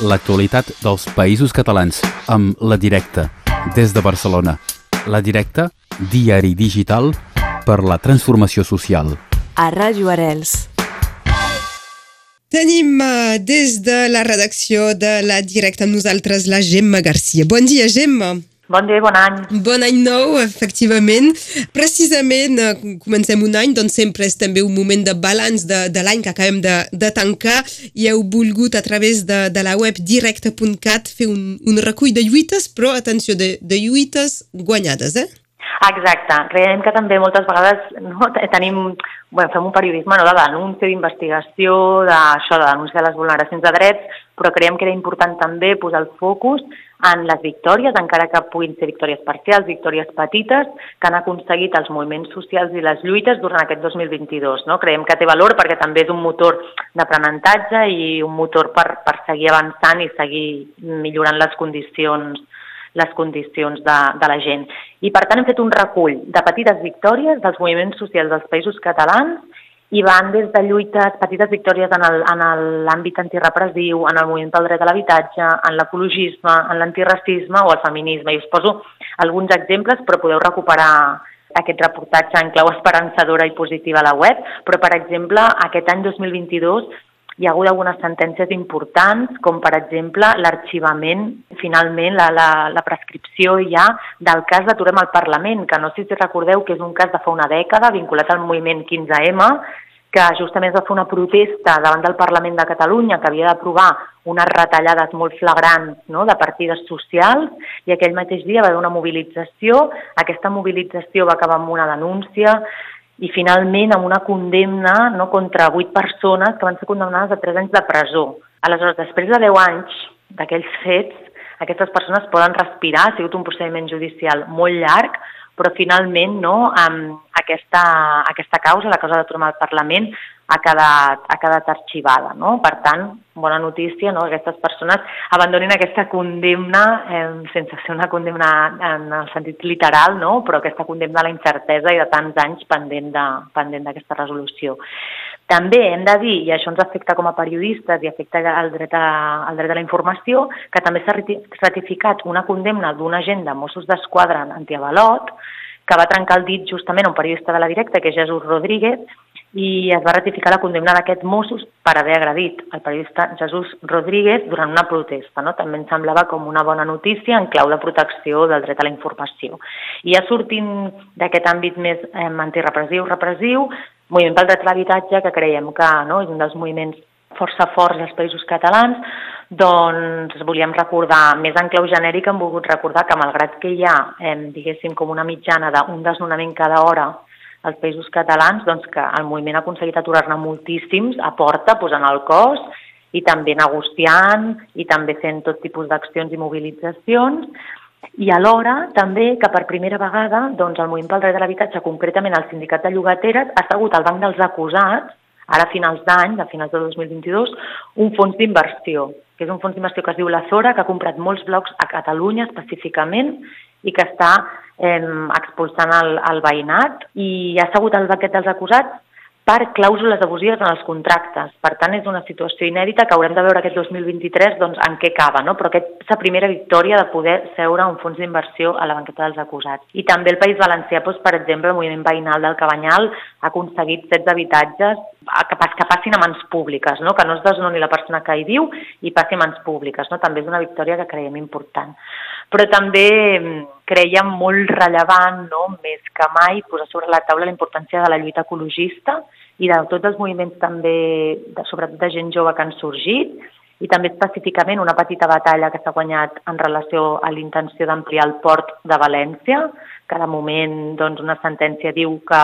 l'actualitat dels països catalans amb La Directa, des de Barcelona. La Directa, diari digital per la transformació social. A Ràdio Arels. Tenim uh, des de la redacció de La Directa amb nosaltres la Gemma Garcia. Bon dia, Gemma. Bon dia, bon any. Bon any nou, efectivament. Precisament, eh, comencem un any, doncs sempre és també un moment de balanç de, de l'any que acabem de, de tancar i heu volgut a través de, de la web directe.cat fer un, un recull de lluites, però atenció, de, de lluites guanyades, eh? Exacte. Creiem que també moltes vegades no, tenim, bueno, fem un periodisme no, de denúncia, d'investigació, d'això, de denúncia de les vulneracions de drets, però creiem que era important també posar el focus en les victòries, encara que puguin ser victòries parcials, victòries petites, que han aconseguit els moviments socials i les lluites durant aquest 2022. No? Creiem que té valor perquè també és un motor d'aprenentatge i un motor per, per seguir avançant i seguir millorant les condicions les condicions de, de la gent. I per tant hem fet un recull de petites victòries dels moviments socials dels països catalans i van des de lluites, petites victòries en l'àmbit antirepressiu, en el moviment pel dret a l'habitatge, en l'ecologisme, en l'antiracisme o el feminisme. I us poso alguns exemples, però podeu recuperar aquest reportatge en clau esperançadora i positiva a la web, però, per exemple, aquest any 2022 hi ha hagut algunes sentències importants, com per exemple l'arxivament, finalment, la, la, la prescripció ja del cas d'Aturem al Parlament, que no sé si recordeu que és un cas de fa una dècada vinculat al moviment 15M, que justament es va fer una protesta davant del Parlament de Catalunya que havia d'aprovar unes retallades molt flagrants no, de partides socials i aquell mateix dia va haver una mobilització. Aquesta mobilització va acabar amb una denúncia i finalment amb una condemna no, contra vuit persones que van ser condemnades a tres anys de presó. Aleshores, després de 10 anys d'aquells fets, aquestes persones poden respirar, ha sigut un procediment judicial molt llarg, però finalment no, amb aquesta, aquesta causa, la causa de tornar al Parlament, ha quedat, ha quedat arxivada. No? Per tant, bona notícia no? que aquestes persones abandonin aquesta condemna, eh, sense ser una condemna en el sentit literal, no? però aquesta condemna a la incertesa i de tants anys pendent d'aquesta resolució. També hem de dir, i això ens afecta com a periodistes i afecta el dret a, el dret a la informació, que també s'ha ratificat una condemna d'un agent de Mossos d'Esquadra antiavalot, que va trencar el dit justament un periodista de la directa, que és Jesús Rodríguez, i es va ratificar la condemna d'aquests Mossos per haver agredit el periodista Jesús Rodríguez durant una protesta. No? També ens semblava com una bona notícia en clau de protecció del dret a la informació. I ja sortint d'aquest àmbit més eh, antirepressiu, repressiu, moviment pel dret a l'habitatge, que creiem que no, és un dels moviments força forts als països catalans, doncs volíem recordar, més en clau genèrica hem volgut recordar que malgrat que hi ha, eh, diguéssim, com una mitjana d'un desnonament cada hora als països catalans, doncs que el moviment ha aconseguit aturar-ne moltíssims a porta, posant el cos i també negociant i també fent tot tipus d'accions i mobilitzacions. I alhora també que per primera vegada doncs, el moviment pel dret de l'habitatge, concretament el sindicat de llogateres, ha segut al banc dels acusats ara a finals d'any, a finals de 2022, un fons d'inversió, que és un fons d'inversió que es diu La Zora, que ha comprat molts blocs a Catalunya específicament i que està eh, expulsant el, el veïnat i ha segut el baquet dels acusats per clàusules abusives en els contractes. Per tant, és una situació inèdita que haurem de veure aquest 2023 doncs, en què acaba, no? però aquesta és la primera victòria de poder seure un fons d'inversió a la banqueta dels acusats. I també el País Valencià, doncs, per exemple, el moviment veïnal del Cabanyal ha aconseguit 16 habitatges que, passin a mans públiques, no? que no es desnoni la persona que hi viu i passi a mans públiques. No? També és una victòria que creiem important. Però també mm, creiem molt rellevant, no? més que mai, posar sobre la taula la importància de la lluita ecologista i de tots els moviments també, de, sobretot de gent jove que han sorgit, i també específicament una petita batalla que s'ha guanyat en relació a l'intenció d'ampliar el port de València, que de moment doncs, una sentència diu que,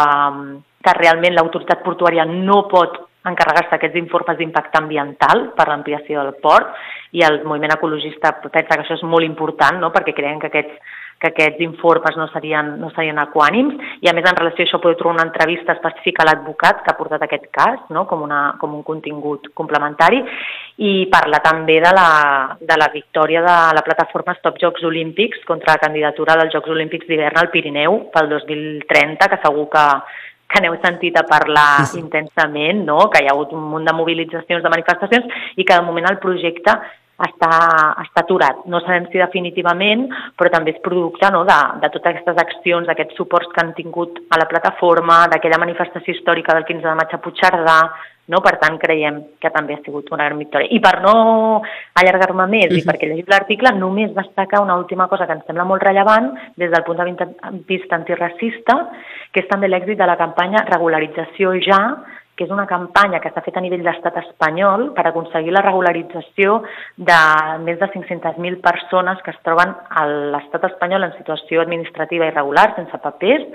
que realment l'autoritat portuària no pot encarregar-se aquests informes d'impacte ambiental per l'ampliació del port i el moviment ecologista pensa que això és molt important no? perquè creiem que aquests que aquests informes no serien, no serien equànims i a més en relació a això podeu trobar una entrevista específica a l'advocat que ha portat aquest cas no? com, una, com un contingut complementari i parla també de la, de la victòria de la plataforma Stop Jocs Olímpics contra la candidatura dels Jocs Olímpics d'hivern al Pirineu pel 2030 que segur que, que n'heu sentit a parlar sí, sí. intensament, no? que hi ha hagut un munt de mobilitzacions, de manifestacions, i que de moment el projecte està, està aturat. No sabem si definitivament, però també és producte no, de, de totes aquestes accions, d'aquests suports que han tingut a la plataforma, d'aquella manifestació històrica del 15 de maig a Puigcerdà, no? Per tant, creiem que també ha sigut una gran victòria. I per no allargar-me més, uh -huh. i perquè llegit l'article, només destacar una última cosa que ens sembla molt rellevant des del punt de vista antiracista, que és també l'èxit de la campanya Regularització ja, que és una campanya que s'ha fet a nivell d'estat espanyol per aconseguir la regularització de més de 500.000 persones que es troben a l'estat espanyol en situació administrativa irregular, sense papers.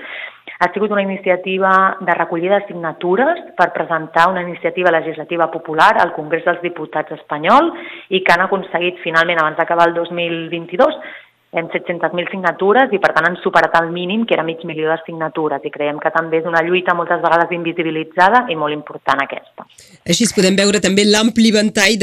Ha sigut una iniciativa de recollida de signatures per presentar una iniciativa legislativa popular al Congrés dels Diputats espanyol i que han aconseguit finalment, abans d'acabar el 2022, hem 700.000 signatures i per tant han superat el mínim que era mig milió de signatures i creiem que també és una lluita moltes vegades invisibilitzada i molt important aquesta. Així es podem veure també l'ampli ventall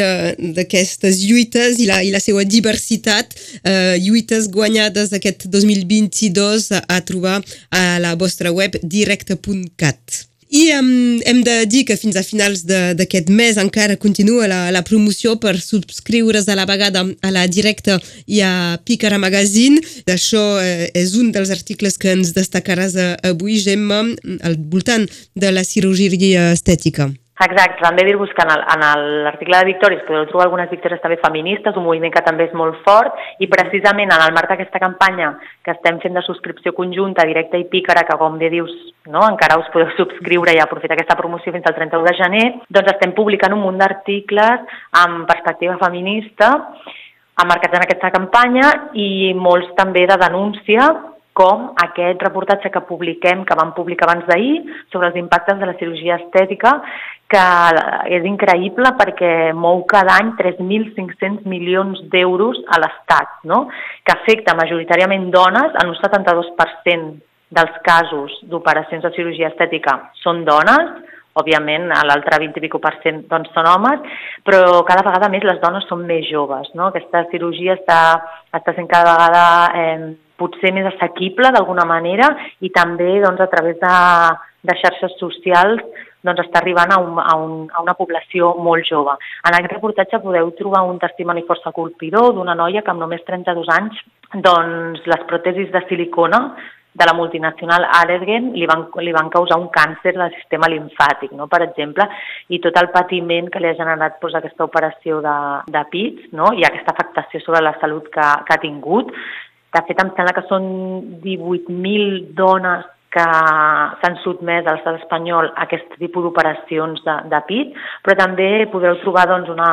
d'aquestes lluites i la, i la seva diversitat, eh, lluites guanyades aquest 2022 a, a trobar a la vostra web directe.cat. I um, hem de dir que fins a finals d'aquest mes encara continua la, la promoció per subscriure's a la vegada a la directa i a Pícara Magazine. Això eh, és un dels articles que ens destacaràs eh, avui, Gemma, al voltant de la cirurgia estètica. Exacte, també dir-vos que en l'article de victòries podeu trobar algunes victòries també feministes, un moviment que també és molt fort, i precisament en el marc d'aquesta campanya que estem fent de subscripció conjunta, directa i pícara, que com bé dius, no, encara us podeu subscriure i aprofitar aquesta promoció fins al 31 de gener, doncs estem publicant un munt d'articles amb perspectiva feminista, emmarcats en aquesta campanya i molts també de denúncia com aquest reportatge que publiquem, que vam publicar abans d'ahir, sobre els impactes de la cirurgia estètica, que és increïble perquè mou cada any 3.500 milions d'euros a l'Estat, no? que afecta majoritàriament dones, en un 72% dels casos d'operacions de cirurgia estètica són dones, òbviament l'altre 20 i per cent doncs, són homes, però cada vegada més les dones són més joves. No? Aquesta cirurgia està, està sent cada vegada eh, potser més assequible d'alguna manera i també doncs, a través de, de xarxes socials doncs està arribant a, un, a, un, a una població molt jove. En aquest reportatge podeu trobar un testimoni força colpidor d'una noia que amb només 32 anys doncs, les pròtesis de silicona de la multinacional Allergen li van, li van causar un càncer del sistema limfàtic, no? per exemple, i tot el patiment que li ha generat doncs, aquesta operació de, de pits no? i aquesta afectació sobre la salut que, que ha tingut. De fet, em sembla que són 18.000 dones que s'han sotmès a l'estat espanyol a aquest tipus d'operacions de, de pit, però també podeu trobar doncs, una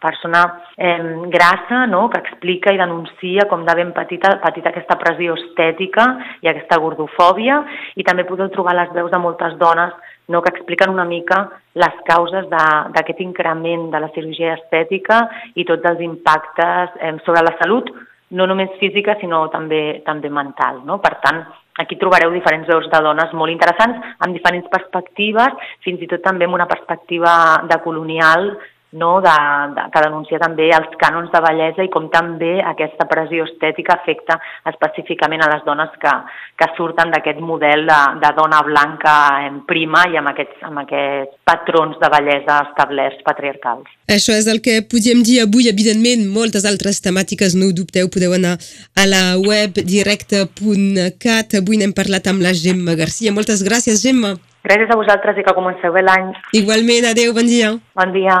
persona eh, grassa no? que explica i denuncia com de ben petita, petita aquesta pressió estètica i aquesta gordofòbia i també podeu trobar les veus de moltes dones no, que expliquen una mica les causes d'aquest increment de la cirurgia estètica i tots els impactes eh, sobre la salut, no només física, sinó també, també mental. No? Per tant, Aquí trobareu diferents veus de dones molt interessants, amb diferents perspectives, fins i tot també amb una perspectiva de colonial no, de, de, que denuncia també els cànons de bellesa i com també aquesta pressió estètica afecta específicament a les dones que, que surten d'aquest model de, de dona blanca en prima i amb aquests, amb aquests patrons de bellesa establerts patriarcals. Això és el que podíem dir avui, evidentment, moltes altres temàtiques, no ho dubteu, podeu anar a la web directe.cat. Avui n'hem parlat amb la Gemma Garcia. Moltes gràcies, Gemma. Gràcies a vosaltres i que comenceu bé l'any. Igualment, adeu, bon dia. Bon dia